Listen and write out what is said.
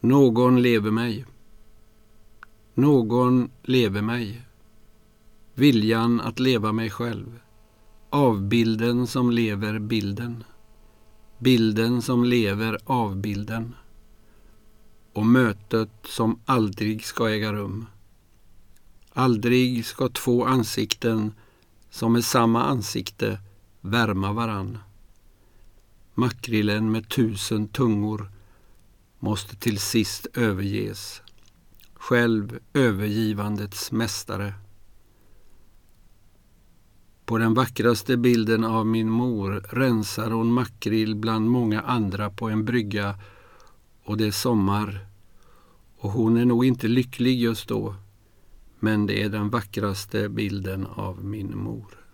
Någon lever mig. Någon lever mig. Viljan att leva mig själv. Avbilden som lever bilden. Bilden som lever avbilden. Och mötet som aldrig ska äga rum. Aldrig ska två ansikten som är samma ansikte värma varann. Makrillen med tusen tungor måste till sist överges. Själv övergivandets mästare. På den vackraste bilden av min mor rensar hon makrill bland många andra på en brygga och det är sommar och hon är nog inte lycklig just då men det är den vackraste bilden av min mor.